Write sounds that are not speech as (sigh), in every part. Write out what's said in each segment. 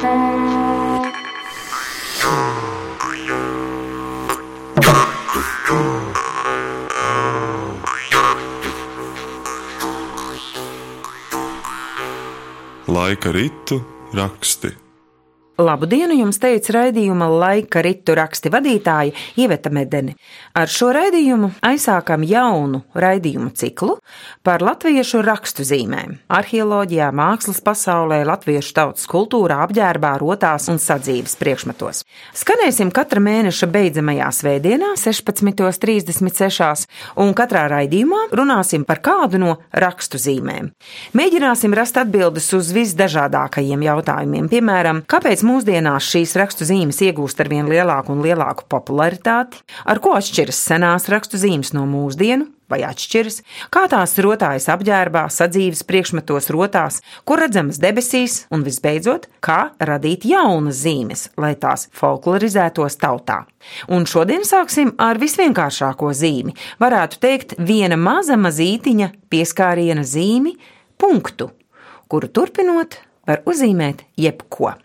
Laika ritu raksti. Labu dienu jums teica raidījuma laika ritu raksti vadītāja Iveta Medeni. Ar šo raidījumu aizsākam jaunu raidījumu ciklu par latviešu rakstu zīmēm. Arheoloģijā, mākslas pasaulē, latviešu tautas kultūrā, apģērbā, rotās un sadzīves priekšmetos. Skanēsim katra mēneša beidzamajā svētdienā, 16.36. un katrā raidījumā runāsim par kādu no rakstu zīmēm. Mēģināsim rast atbildes uz visdažādākajiem jautājumiem, piemēram, kāpēc mūsdienās šīs rakstu zīmes iegūst ar vien lielāku un lielāku popularitāti, ar ko atšķiras senās rakstu zīmes no mūsdienu, vai atšķiras, kā tās rotājas apģērbā, sadzīves priekšmetos rotās, kur redzamas debesīs, un visbeidzot, kā radīt jaunas zīmes, lai tās folklorizētos tautā. Un šodien sāksim ar visvienkāršāko zīmi, varētu teikt, viena maza mazītiņa pieskāriena zīmi, punktu, kuru turpinot var uzzīmēt jebko.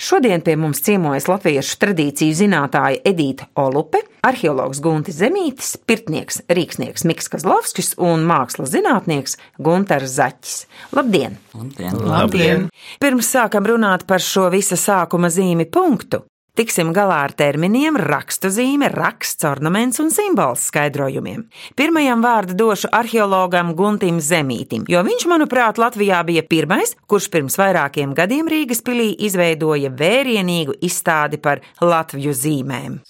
Šodien pie mums ciemojas latviešu tradīciju zinātāja Edīta Olupe, arheologs Guntis Zemītis, pirtnieks Rīksnieks Miks Kazlovskis un mākslas zinātnieks Gunters Zaķis. Labdien! Labdien! Labdien! Pirms sākam runāt par šo visa sākuma zīmi punktu, Tiksim galā ar terminiem, rakstuzīme, raksts, ornaments un simbols skaidrojumiem. Pirmajam vārdu došu arheologam Guntim Zemītim, jo viņš, manuprāt, Latvijā bija pirmais, kurš pirms vairākiem gadiem Rīgas pilī izveidoja vērienīgu izstādi par Latviju zīmēm.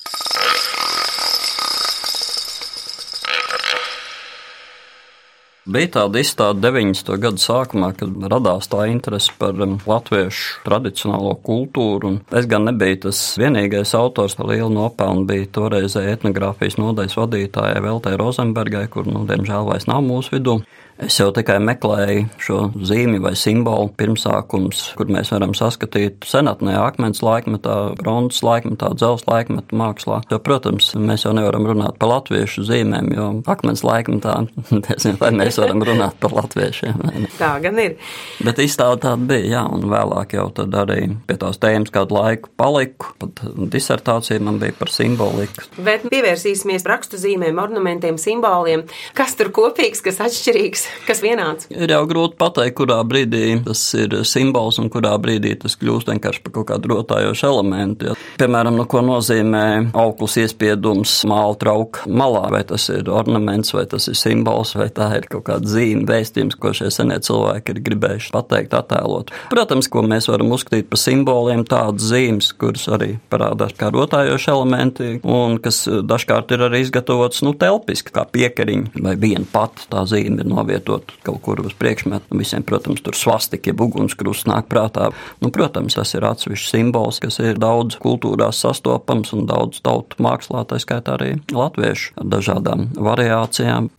Bija tāda izstāde 90. gada sākumā, kad radās tā interese par um, latviešu tradicionālo kultūru. Es gan nebiju tas vienīgais autors, ar lielu nopelnu bija toreizēja etnogrāfijas nodaļas vadītājai Veltē Rozenbergai, kur, nu, diemžēl, vairs nav mūsu vidū. Es jau tikai meklēju šo zīmi vai simbolu pirmsākums, kur mēs varam saskatīt senatnē, akmens laikmetā, bronzas laikmetā, dzelzs laikmetā mākslā. Jo, protams, mēs jau nevaram runāt par latviešu zīmēm, jo akmens laikmetā, (laughs) nezinu, vai mēs varam runāt par latviešiem. Tā gan ir. Bet izstāde tāda bija, jā, un vēlāk jau tad arī pie tās tēmas kādu laiku paliku, pat disertācija man bija par simboliku. Bet pievērsīsimies rakstu zīmēm, ornamentiem, simboliem. Kas tur kopīgs, kas atšķirīgs? Kas vienāds? Ir jau grūti pateikt, kurā brīdī tas ir simbols un kurā brīdī tas kļūst vienkārši par kaut kādu rotājošu elementu. Ja. Piemēram, nu, ko nozīmē auklis iespiedums māla trauka malā, vai tas ir ornaments, vai tas ir simbols, vai tā ir kaut kāda zīme, vēstījums, ko šie senie cilvēki ir gribējuši pateikt, attēlot. Protams, ko mēs varam uzskatīt par simboliem, tādas zīmes, kuras arī parādās kā rotājoši elementi, un kas dažkārt ir arī izgatavotas nu, telpiski, kā piekariņi, vai viena pati tā zīme ir novietota izvietot kaut kur uz priekšmetu. Visiem, protams, tur svastika, jeb ugunskrusts nāk prātā. Nu, protams, tas ir atsevišķs simbols, kas ir daudz kultūrās sastopams un daudz tautu mākslā, tā skaitā arī latviešu ar dažādām variācijām.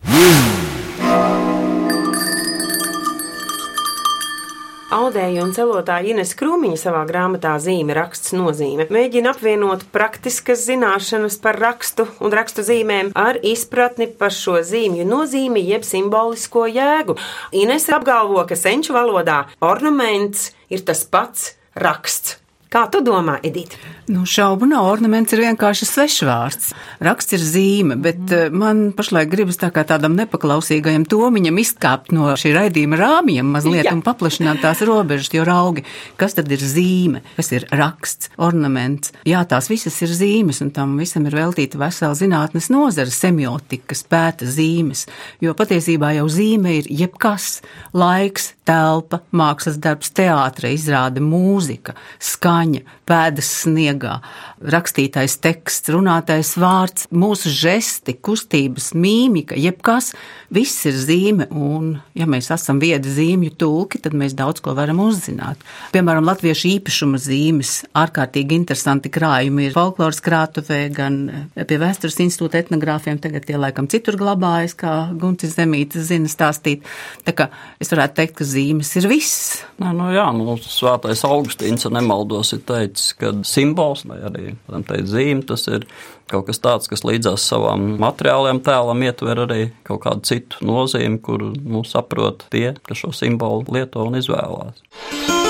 Audēja un celotāja Ines Krūmiņa savā grāmatā Zīme raksts nozīme mēģina apvienot praktiskas zināšanas par rakstu un rakstu zīmēm ar izpratni par šo zīmju nozīmi jeb simbolisko jēgu. Ines apgalvo, ka senču valodā ornaments ir tas pats raksts. Kā tu domā, Edita? Nu, šaubu nav, ornaments ir vienkārši svešvārds. Raksts ir zīme, bet mm. man pašlaik gribas tā kā tādam nepaklausīgajam tomiņam izkāpt no šī raidījuma rāmjiem mazliet Jā. un paplašināt tās robežas, jo raugi, kas tad ir zīme, kas ir raksts, ornaments. Jā, tās visas ir zīmes, un tam visam ir veltīta vesela zinātnes nozara semiotika, kas pēta zīmes, jo patiesībā jau zīme ir jebkas - laiks, telpa, mākslas darbs, teātre, izrāde, mūzika, skaņa skaņa, pēdas sniegā, rakstītais teksts, runātais vārds, mūsu žesti, kustības, mīmika, jebkas, viss ir zīme, un, ja mēs esam viedi zīmju tulki, tad mēs daudz ko varam uzzināt. Piemēram, latviešu īpašuma zīmes, ārkārtīgi interesanti krājumi ir folkloras krātuvē, gan pie vēstures institūta etnogrāfiem, tagad tie laikam citur glabājas, kā Guntis Zemītis zina stāstīt. Tā kā es varētu teikt, ka zīmes ir viss. Nē, nu jā, nu, svētais Augustīns, ja nemaldos, ir teicis, ka simbols vai arī teikt, zīme tas ir kaut kas tāds, kas līdzās savam materiālajam tēlam ietver arī kaut kādu citu nozīmi, kuru nu, saprot tie, kas šo simbolu lieto un izvēlās.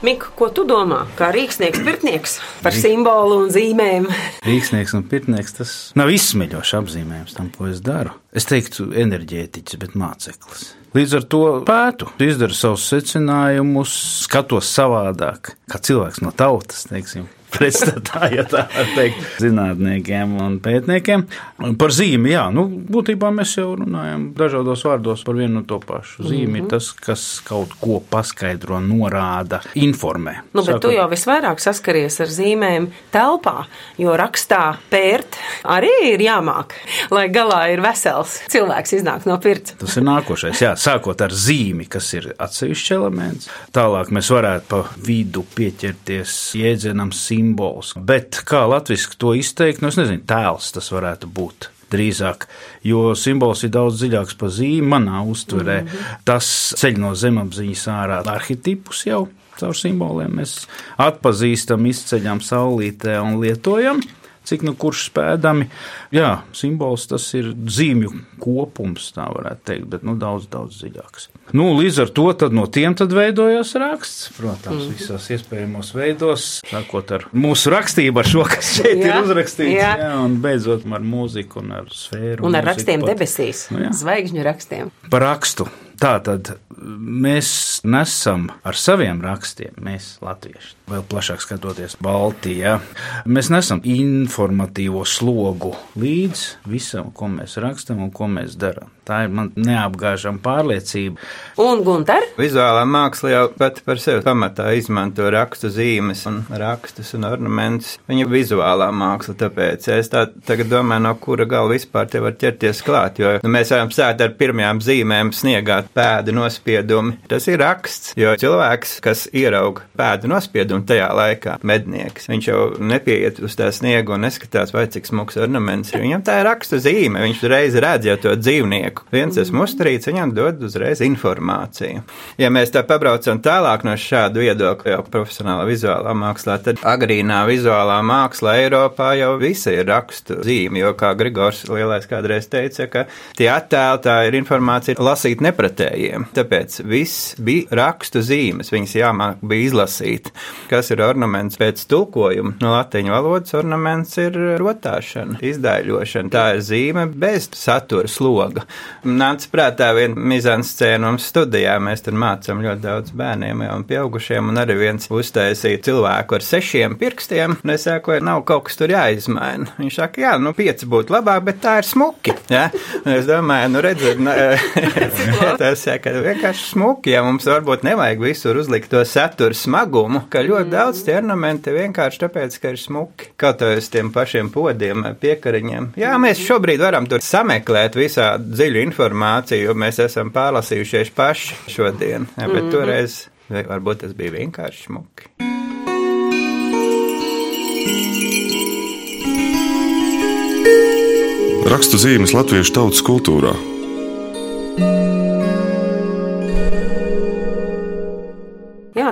Mika, ko tu domā? Kā rīksnieks, pirtnieks par simbolu un zīmēm? (laughs) Rīksnieks un pirtnieks tas nav izsmeļošs apzīmējums tam, ko es daru. Es teiktu, enerģētiķis, bet māceklis. Līdz ar to pētu, izdaru savus secinājumus, skatos savādāk, kā cilvēks no tautas, teiksim pretstatā, ja tā var teikt, zinātniekiem un pētniekiem. Par zīmi, jā, nu, būtībā mēs jau runājam dažādos vārdos par vienu un to pašu. Zīmi mm -hmm. ir tas, kas kaut ko paskaidro, norāda, informē. Nu, bet Sākot... tu jau visvairāk saskaries ar zīmēm telpā, jo rakstā pērt arī ir jāmāk, lai galā ir vesels cilvēks iznāk no pirts. Tas ir nākošais, jā, sākot ar zīmi, kas ir atsevišķs elements. Tālāk mēs varētu pa vidu pieķerties jēdzienam zīmēm simbols. Bet kā latviešu to izteikt, nu es nezinu, tēls tas varētu būt drīzāk, jo simbols ir daudz dziļāks par zīmi manā uztverē. Mm -hmm. Tas ceļ no zemapziņas ārā arhitipus jau. Caur simboliem mēs atpazīstam, izceļam saulītē un lietojam cik nu kurš spēdami. Jā, simbols tas ir zīmju kopums, tā varētu teikt, bet nu, daudz, daudz dziļāks. Nu, līdz ar to no tiem veidojas raksts. Protams, mm. visos iespējamos veidos, sākot ar mūsu rakstību, ar šo, kas šeit jā, ir uzrakstīts, jā. Jā, un beidzot ar mūziku un ar sfēru. Un, un ar rakstiem pat. debesīs, nu, jā. zvaigžņu rakstiem. Par rakstu. Tātad mēs nesam ar saviem rakstiem, mēs, latvieši, vēl plašāk skatoties Baltijā, mēs nesam informatīvo slogu līdz visam, ko mēs rakstam un ko mēs darām. Tā ir man neapgāžama pārliecība. Un Gunter? Vizuālā māksla jau pati par sevi pamatā izmanto rakstu zīmes un rakstus un ornamentus. Viņa ir vizuālā māksla, tāpēc es tā tagad domāju, no kura gala vispār te var ķerties klāt, jo nu, mēs varam sākt ar pirmajām zīmēm sniegāt pēdu nospiedumi. Tas ir raksts, jo cilvēks, kas ieraug pēdu nospiedumu tajā laikā, mednieks, viņš jau nepieiet uz tā sniegu un neskatās, vai cik smuks ornaments ir. Viņam tā ir raksta zīme, viņš reiz redz jau to dzīvnieku. Viens tas mustrīts viņam dod uzreiz informāciju. Ja mēs tā pabraucam tālāk no šāda viedokļa, jau profesionālā vizuālā mākslā, tad agrīnā vizuālā māksla Eiropā jau visa ir rakstu zīme, jo, kā Grigors Lielais kādreiz teica, ka tie attēli tā ir informācija lasīt nepratīgi pretējiem. Tāpēc viss bija rakstu zīmes, viņas jāmāk bija izlasīt. Kas ir ornaments pēc tulkojuma? No latīņu valodas ornaments ir rotāšana, izdaiļošana. Tā ir zīme bez satura sloga. Nāca prātā viena mizanscēna mums studijā, mēs tur mācām ļoti daudz bērniem un pieaugušiem, un arī viens uztaisīja cilvēku ar sešiem pirkstiem, un es saku, nav kaut kas tur jāizmaina. Viņš saka, jā, nu pieci būtu labāk, bet tā ir smuki. Ja? Es domāju, nu redziet, (laughs) (laughs) tas ja, vienkārši smuki, ja mums varbūt nevajag visur uzlikt to satura smagumu, ka ļoti mm. daudz tie ornamenti vienkārši tāpēc, ka ir smuki. Kaut arī uz tiem pašiem podiem, piekariņiem. Jā, mēs šobrīd varam tur sameklēt visā dziļu informāciju, jo mēs esam pārlasījušies paši šodien, ja, bet mm -hmm. toreiz varbūt tas bija vienkārši smuki. Rakstu zīmes latviešu tautas kultūrā.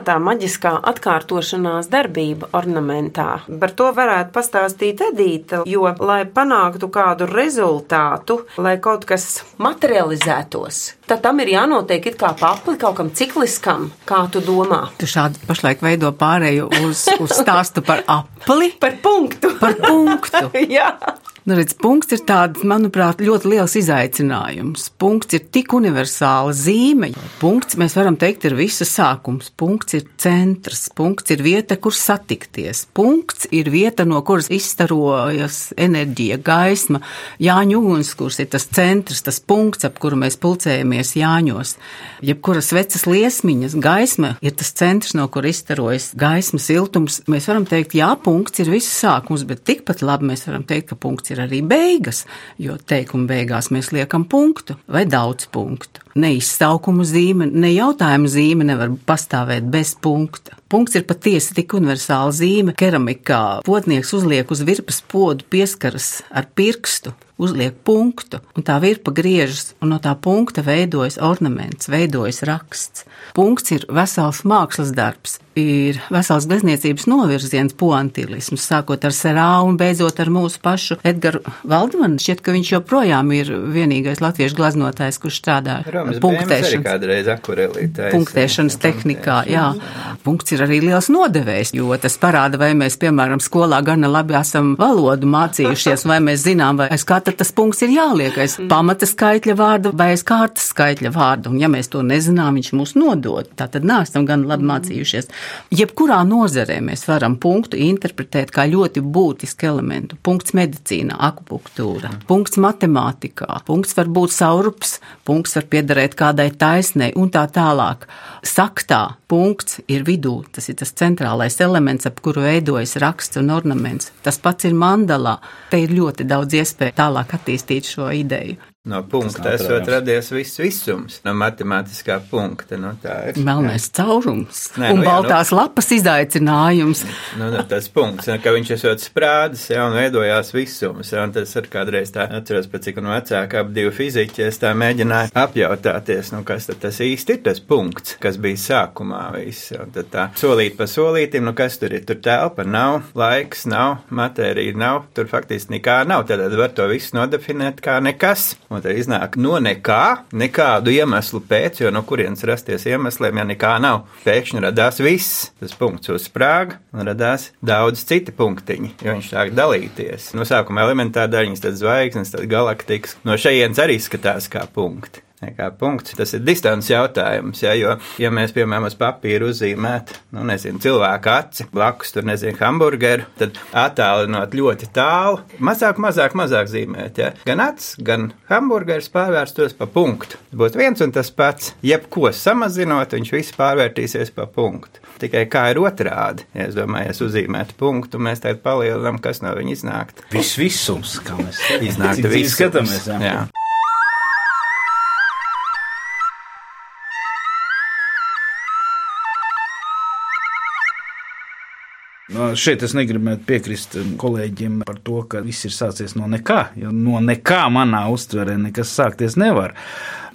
Tā maģiskā atkārtošanās darbība ornamentā. Par to varētu pastāstīt Edīta, jo, lai panāktu kādu rezultātu, lai kaut kas materializētos, tad tam ir jānotiek it kā papli kaut kam cikliskam, kā tu domā. Tu šādi pašlaik veido pārēju uz, uz stāstu par apli. (laughs) par punktu. Par punktu. (laughs) Jā. Nu, redz, punkts ir tāds, manuprāt, ļoti liels izaicinājums. Punkts ir tik universāla zīme. Punkts, mēs varam teikt, ir visa sākums. Punkts ir centrs. Punkts ir vieta, kur satikties. Punkts ir vieta, no kuras izstarojas enerģija, gaisma. Jāņu ugunskurs ir tas centrs, tas punkts, ap kuru mēs pulcējamies Jāņos. Jebkuras vecas liesmiņas gaisma ir tas centrs, no kur izstarojas gaisma, siltums. Mēs varam teikt, jā, punkts ir visa sākums, bet tikpat labi mēs varam teikt, ka punkts ir ir arī beigas, jo teikuma beigās mēs liekam punktu vai daudz punktu. Ne izsaukumu zīme, ne jautājumu zīme nevar pastāvēt bez punkta. Punkts ir patiesi tik universāla zīme. Keramikā potnieks uzliek uz virpas podu pieskaras ar pirkstu. Uzliek punktu, un tā virpa griežas, un no tā punkta veidojas ornaments, veidojas raksts. Punkts ir vesels mākslas darbs, ir vesels glezniecības novirziens, poantilisms, sākot ar Serā un beidzot ar mūsu pašu Edgaru Valdmanu. Šķiet, ka viņš joprojām ir vienīgais latviešu glaznotājs, kurš strādā punktēšanas, punktēšanas tehnikā. Jā. Punkts ir arī liels nodevējs, jo tas parāda, vai mēs, piemēram, skolā gana labi esam valodu mācījušies, vai mēs zinām, vai aiz katra tas punkts ir jāliek aiz pamata skaitļa vārda vai aiz kārtas skaitļa vārda. Un ja mēs to nezinām, viņš mūs nodod. Tā tad nāstam gan labi mācījušies. Jebkurā nozarē mēs varam punktu interpretēt kā ļoti būtisku elementu. Punkts medicīnā, akupunktūra, punkts matemātikā, punkts var būt saurups, punkts var piederēt kādai taisnei un tā tālāk. Saktā punkts ir vidū, tas ir tas centrālais elements, ap kuru veidojas raksts un ornaments. Tas pats ir mandalā. Te ir ļoti daudz iespēju tālāk attīstīt šo ideju. No punkta esot radies viss visums, no matemātiskā punkta. Nu, ir melnais caurums Nē, un nu, baltās jā, nu, lapas izaicinājums. Nu, nu, tas punkts, ka viņš esot sprādis, jā, un veidojās visums. Jā, un tas ir kādreiz tā, atceros, pēc cik nu vecāka ap divu fiziķi, es tā mēģināju apjautāties, nu, kas tad tas īsti ir tas punkts, kas bija sākumā viss. Un tad tā solīt pa solītim, nu, kas tur ir, tur telpa nav, laiks nav, matērija nav, tur faktiski nekā nav, tad var to visu nodefinēt kā nekas. Un Un tad iznāk no nekā, nekādu iemeslu pēc, jo no kurienes rasties iemesliem, ja nekā nav. Pēkšņi radās viss, tas punkts uzsprāga un radās daudz citi punktiņi, jo viņš sāk dalīties. No sākuma elementāra daļiņas, tad zvaigznes, tad galaktikas. No šejienes arī skatās kā punkti. Kā punkts. Tas ir distants jautājums, ja, jo, ja mēs, piemēram, uz papīra uzzīmētu, nu, nezinu, cilvēku aci, blakus tur, nezinu, hamburgeru, tad attālinot ļoti tālu, mazāk, mazāk, mazāk zīmēt, ja. Gan acis, gan hamburgers pārvērstos pa punktu. Būs viens un tas pats, jebko samazinot, viņš viss pārvērtīsies pa punktu. Tikai kā ir otrādi, ja es domāju, ja uzzīmētu punktu, mēs tagad palielinām, kas no viņa iznākt. Viss visums, kā mēs iznāktu, (laughs) viss skatāmies. Jā. jā. Šeit es negribētu piekrist kolēģiem par to, ka viss ir sācies no nekā. Jo no nekā manā uztverē nekas sākties nevar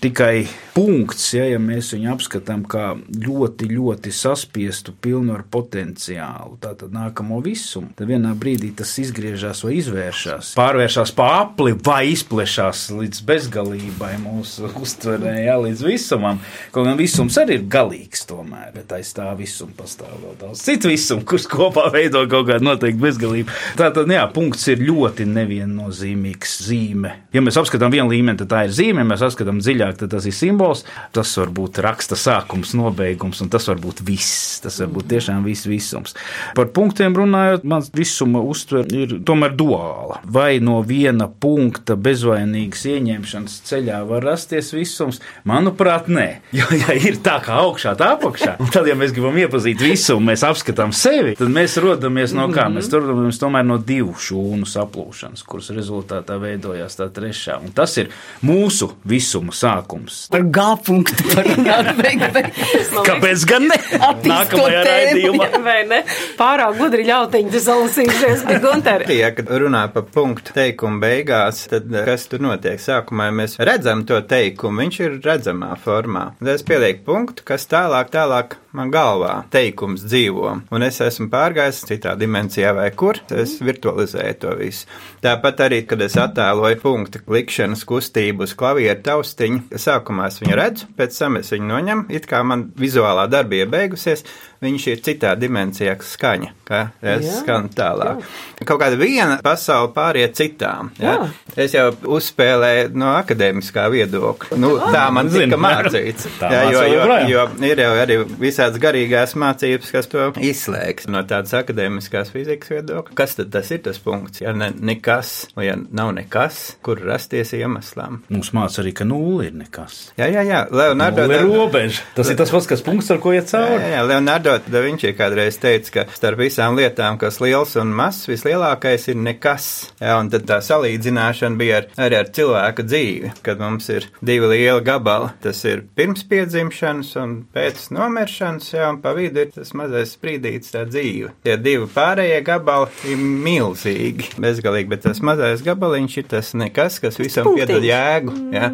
tikai punkts, ja, ja mēs viņu apskatām kā ļoti, ļoti saspiestu, pilnu ar potenciālu, tātad nākamo visumu, tad vienā brīdī tas izgriežas vai izvēršas, pārvēršas pa apli vai izplešās līdz bezgalībai mūsu (laughs) uztverē, ja, līdz visumam. Kaut gan visums arī ir galīgs tomēr, bet aiz tā visuma pastāv vēl daudz citu visumu, kurš kopā veido kaut kādu noteiktu bezgalību. Tātad, jā, punkts ir ļoti neviennozīmīgs zīme. Ja mēs apskatām vienu līmeni, tad tā ir zīme, ja mēs apskatām dziļāk, tad tas ir simbols. Tas var būt raksta sākums, nobeigums, un tas var būt viss. Tas var būt tiešām viss visums. Par punktiem runājot, mans visuma uztver ir tomēr duāla. Vai no viena punkta bezvainīgas ieņemšanas ceļā var rasties visums? Manuprāt, nē. (laughs) Jo, ja ir tā kā augšā, tā apakšā, (laughs) tad, ja mēs gribam iepazīt visumu, mēs apskatām sevi, tad mēs rodamies no kā? Mēs rodamies tomēr no divu šūnu saplūšanas, kuras rezultātā veidojās tā trešā. Un tas ir mūsu visuma sākums sākums. Par G-punktu parunāt, (laughs) beig, beig. Kāpēc gan ne? Nākamajā raidījumā. Vai ne? Pārāk gudri ļautiņi salasījušies, bet Gunteri. Ja, kad runā par punktu teikumu beigās, tad kas tur notiek? Sākumā mēs redzam to teikumu, viņš ir redzamā formā. Tad es pielieku punktu, kas tālāk, tālāk man galvā teikums dzīvo, un es esmu pārgājis citā dimensijā vai kur, es virtualizēju to visu. Tāpat arī, kad es attēloju punktu klikšanas kustību uz klavieru taustiņu, sākumā es viņu redzu, pēc tam es viņu noņemu, it kā man vizuālā darbība beigusies, viņš ir citā dimensijā skaņa, kā es jā, skanu tālāk. Jā. Kaut kāda viena pasaule pāriet citām. Ja? Jā. Es jau uzspēlēju no akadēmiskā viedokļa. Nu, tā man tika mācīts. Jā, jo, jo, jo ir jau arī visādas garīgās mācības, kas to izslēgs no tādas akadēmiskās fizikas viedokļa. Kas tad tas ir tas punkts? Ja ne, nekas, vai ja nav nekas, kur rasties iemeslām? Mums māca arī, ka nulle ir ir nekas. Jā, jā, jā. Leonardo Nulle robeža. Tas ir tas pats, kas punkts, ar ko iet Jā, cauri. jā, Leonardo da Vinci kādreiz teica, ka starp visām lietām, kas liels un mazs, vislielākais ir nekas. Jā, un tad tā salīdzināšana bija ar, arī ar cilvēka dzīvi, kad mums ir divi lieli gabali. Tas ir pirms piedzimšanas un pēc nomiršanas, jā, un pa vidu ir tas mazais sprīdīts tā dzīve. Tie divi pārējie gabali ir milzīgi, bezgalīgi, bet tas mazais gabaliņš ir tas nekas, kas visam piedod jēgu. Jā.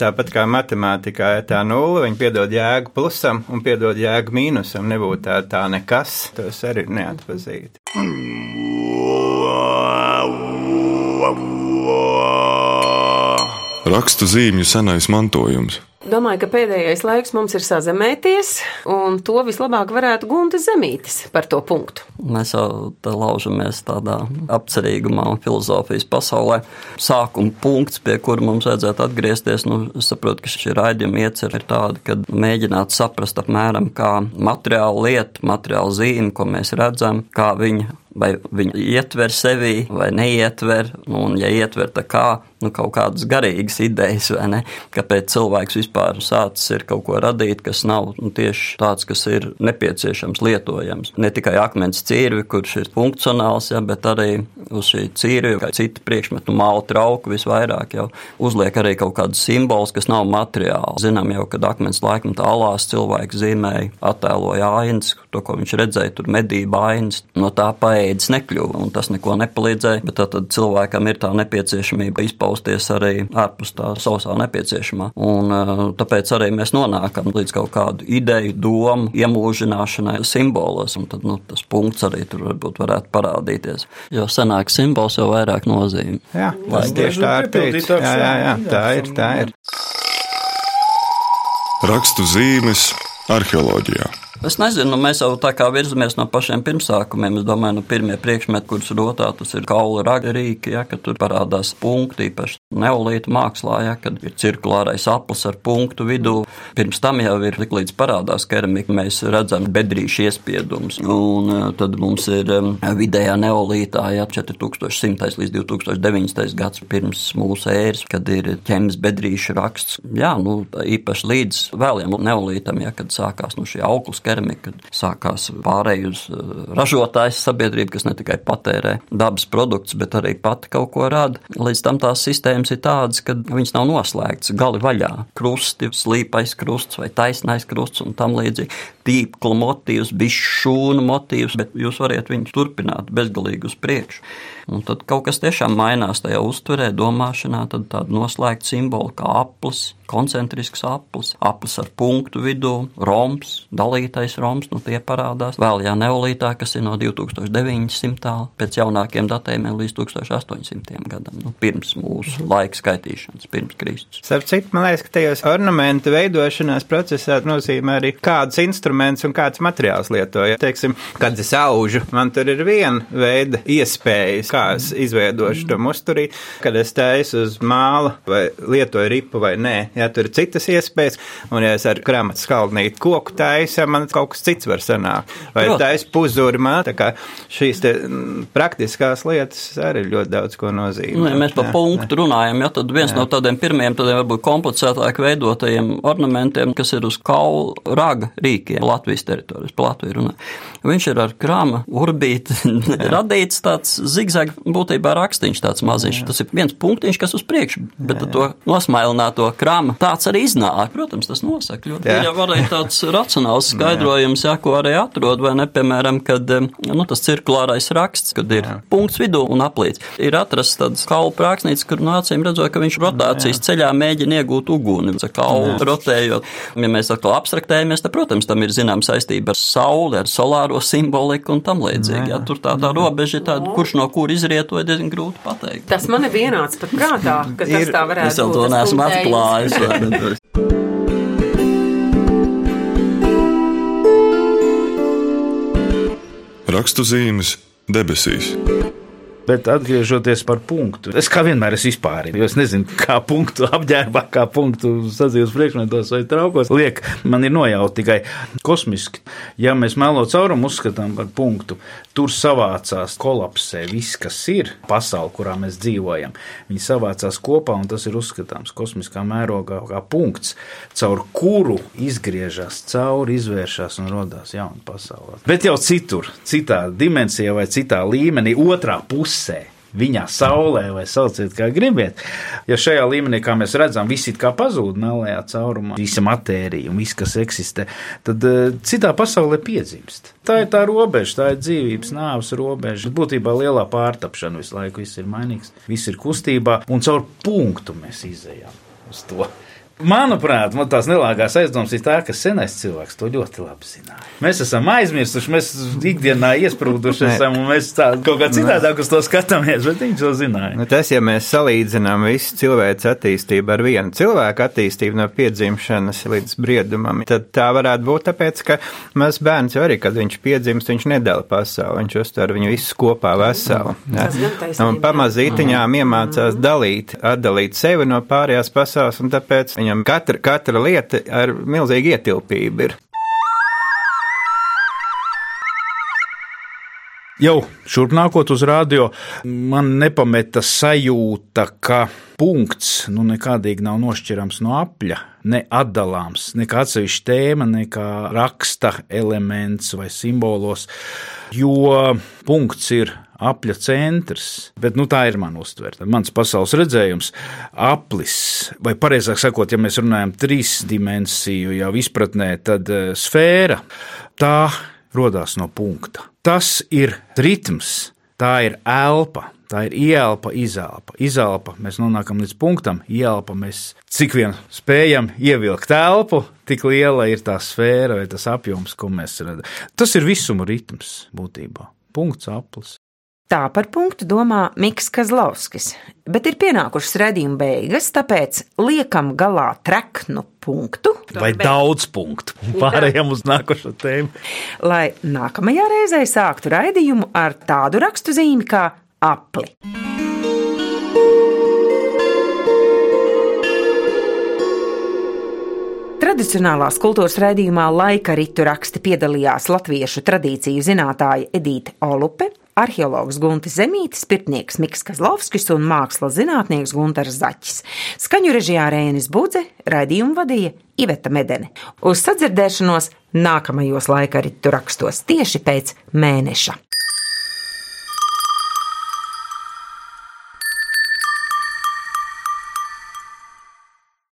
Tāpat kā matemātikā tā nulle, viņi piedod jēgu plusam un piedod jēgu mīnusam. Nebūtu tā, tā nekas, tos arī neatpazīt. Rakstu zīmju senais mantojums. Domāju, ka pēdējais laiks mums ir sazemēties, un to vislabāk varētu gunta zemītis par to punktu. Mēs jau tā laužamies tādā apcerīgumā un filozofijas pasaulē. Sākuma punkts, pie kura mums vajadzētu atgriezties, nu, es saprotu, ka šī raidījuma iecer ir tāda, ka mēģināt saprast apmēram, kā materiāla lieta, materiāla zīme, ko mēs redzam, kā viņa vai viņi ietver sevi vai neietver, nu, un, ja ietver, tad kā, nu, kaut kādas garīgas idejas, vai ne? Kāpēc cilvēks vispār sācis ir kaut ko radīt, kas nav nu, tieši tāds, kas ir nepieciešams, lietojams. Ne tikai akmens cīrvi, kurš ir funkcionāls, ja, bet arī uz šī cīrvi, kā citi priekšmeti, nu, māla trauku visvairāk jau uzliek arī kaut kādus simbolus, kas nav materiāli. Zinām jau, kad akmens laikmetā alās cilvēks zīmēja, attēloja ainas, to, ko viņš redzēja, tur medība ainas, no tā paēdis nekļuva, un tas neko nepalīdzēja, bet tad, cilvēkam ir tā nepieciešamība izpausties arī ārpus tā sausā nepieciešamā. Un eh, tāpēc arī mēs nonākam līdz kaut kādu ideju, domu, iemūžināšanai simbolos, un tad, nu, tas punkts arī tur varbūt varētu parādīties. Jo senāk simbols jau vairāk nozīmē. Jā, tas tieši tā ir teicis. Jā, jā, jā, tā ir, tā ir. Rakstu zīmes arheoloģijā. Es nezinu, nu, mēs jau tā kā virzamies no pašiem pirmsākumiem. Es domāju, nu, pirmie priekšmeti, kurus rotā, tas ir kaula raga rīki, ja, kad tur parādās punkti, īpaši neolīta mākslā, ja, kad ir cirkulārais aplis ar punktu vidū. Pirms tam jau ir tik līdz parādās keramika, mēs redzam bedrīšu iespiedumus. Un eh, tad mums ir vidējā neolītā, ja 4100 līdz 2009. gads pirms mūsu ēras, kad ir ķemis bedrīšu raksts. Jā, nu, īpaši līdz vēliem neolītam, ja, kad sākās nu, šī auglas keramika, kad sākās pārēj uz uh, ražotājas sabiedrību, kas ne tikai patērē dabas produktus, bet arī pati kaut ko rada. Līdz tam tās sistēmas ir tādas, ka viņas nav noslēgtas, gali vaļā. Krusti, slīpais krusts vai taisnais krusts un tam līdzīgi. Tīkla motīvs, bišķūnu motīvs, bet jūs varat viņu turpināt bezgalīgi uz priekšu. Un tad kaut kas tiešām mainās tajā uztverē, domāšanā, tad tāda noslēgta simbola kā aplis, koncentrisks aplis, aplis ar punktu vidū, romps, dalītais romps, nu tie parādās vēl jā neolītā, kas ir no 2900. pēc jaunākiem datējumiem līdz 1800. gadam, nu, pirms mūsu laika skaitīšanas, pirms Kristus. Starp citu, man liekas, ka tajos ornamentu veidošanās procesā nozīmē arī kādus instrumentus un kāds materiāls lietoja. Teiksim, kad es aužu, man tur ir viena veida iespējas, kā es izveidošu to musturī, kad es taisu uz māla vai lietoju ripu vai nē. Jā, tur ir citas iespējas, un ja es ar krāmatu skaldnītu koku taisu, man kaut kas cits var sanākt. Vai taisu puzuri, man tā kā šīs te mm, praktiskās lietas arī ļoti daudz ko nozīmē. Nu, ja mēs par punktu runājam, ja, tad viens jā. no tādiem pirmiem, tādiem varbūt komplicētāk veidotajiem ornamentiem, kas ir uz kaula raga rīkiem Latvijas teritorijas, pa Latviju runā. Viņš ir ar krāma urbīti (laughs) radīts tāds zigzag būtībā rakstīns tāds maziņš. Tas ir viens punktiņš, kas uz priekšu, bet ar to nosmailināto krāma tāds arī iznāk. Protams, tas nosaka ļoti. Jā. Jau arī tāds (laughs) racionāls skaidrojums, jā, ko arī atrod, vai ne, piemēram, kad nu, tas cirkulārais raksts, kad ir punkts vidū un aplīts. Ir atrasts tāds kaula prāksnīts, kur no acīm redzot, ka viņš rotācijas ceļā mēģina iegūt uguni, ar kaulu rotējot. Ja mēs atkal abstraktējamies, tad, protams, tam ir zinām saistība ar sauli, ar solāro simboliku un tam līdzīgi. Jā, tur tā, tā robeža ir tāda, kurš no kur izrietoja, diezgan grūti pateikt. Tas man ir vienāds pat prātā, ka tas Ir- tā varētu Es jau būt. to tas neesmu atklājis. vai ne? (laughs) Rakstu zīmes debesīs. Bet atgriežoties par punktu, es kā vienmēr esmu vispārīgi, es nezinu, kā punktu (laughs) apģērbā, kā punktu sadzīves priekšmetos vai traukos liek. Man ir nojauta tikai kosmiski. Ja mēs melo caurumu uzskatām par punktu, tur savācās kolapsē viss, kas ir pasaule, kurā mēs dzīvojam. Viņi savācās kopā, un tas ir uzskatāms kosmiskā mērogā kā punkts, caur kuru izgriežas cauri, izvēršas un radās jauna pasaule. Bet jau citur, citā dimensijā vai citā līmenī, otrā pusē. Viņā saulē, vai sauciet, kā gribiet. Ja šajā līmenī, kā mēs redzam, viss it kā pazūd melnajā caurumā, visa matērija un viss, kas eksistē, tad uh, citā pasaulē piedzimst. Tā ir tā robeža, tā ir dzīvības, nāves robeža. Būtībā lielā pārtapšana visu laiku viss ir mainīgs, viss ir kustībā, un caur punktu mēs izējām uz to. Manuprāt, man tās nelāgās aizdomas ir tā, ka senais cilvēks to ļoti labi zināja. Mēs esam aizmirsuši, mēs ikdienā iesprūduši esam, un mēs tā kaut kā citādāk uz to skatāmies, bet viņš to zināja. Nu, tas, ja mēs salīdzinām visu cilvēku attīstību ar vienu cilvēku attīstību no piedzimšanas līdz briedumam, tad tā varētu būt tāpēc, ka mazs bērns jau arī, kad viņš piedzimst, viņš nedala pasauli, viņš uztver viņu visus kopā veselu. Un pamazītiņām iemācās dalīt, atdalīt sevi no pārējās pasaules, un tāpēc Viņam katra, katra lieta ar milzīgu ietilpību ir. Jau šurnākot uz radio, man nepameta sajūta, ka punkts nu, nekādīgi nav nošķirams no apļa, ne atdalāms, ne kā atsevišķa tēma, ne kā raksta elements vai simbolos, jo punkts ir apļa centrs, bet nu, tā ir mana uztvere. Mans pasaules redzējums, aplis, vai precīzāk sakot, ja mēs runājam trīs dimensiju jau izpratnē, tad eh, sfēra tā radās no punkta. Tas ir ritms, tā ir elpa. Tā ir ielpa, izelpa. Izelpa mēs nonākam līdz punktam, ielpa mēs cik vien spējam ievilkt telpu, tik liela ir tā sfēra vai tas apjoms, ko mēs redzam. Tas ir visuma ritms būtībā. Punkts, aplis. Tā par punktu domā Mikls Kazlovskis, bet ir pienākušas redzējuma beigas, tāpēc liekam galā treknu punktu. Vai daudz punktu? (laughs) Pārējām uz nākošo tēmu. Lai nākamajā reizē sāktu raidījumu ar tādu rakstu zīmi kā apli. Tradicionālās kultūras raidījumā laika ritu raksti piedalījās latviešu tradīciju zinātāja Edīte Olupe, arheologs Guntis Zemītis, pirtnieks Miks Kazlovskis un mākslas zinātnieks Guntars Zaķis. Skaņu režijā Rēnis Budze, raidījumu vadīja Iveta Medene. Uz sadzirdēšanos nākamajos laika ritu rakstos tieši pēc mēneša.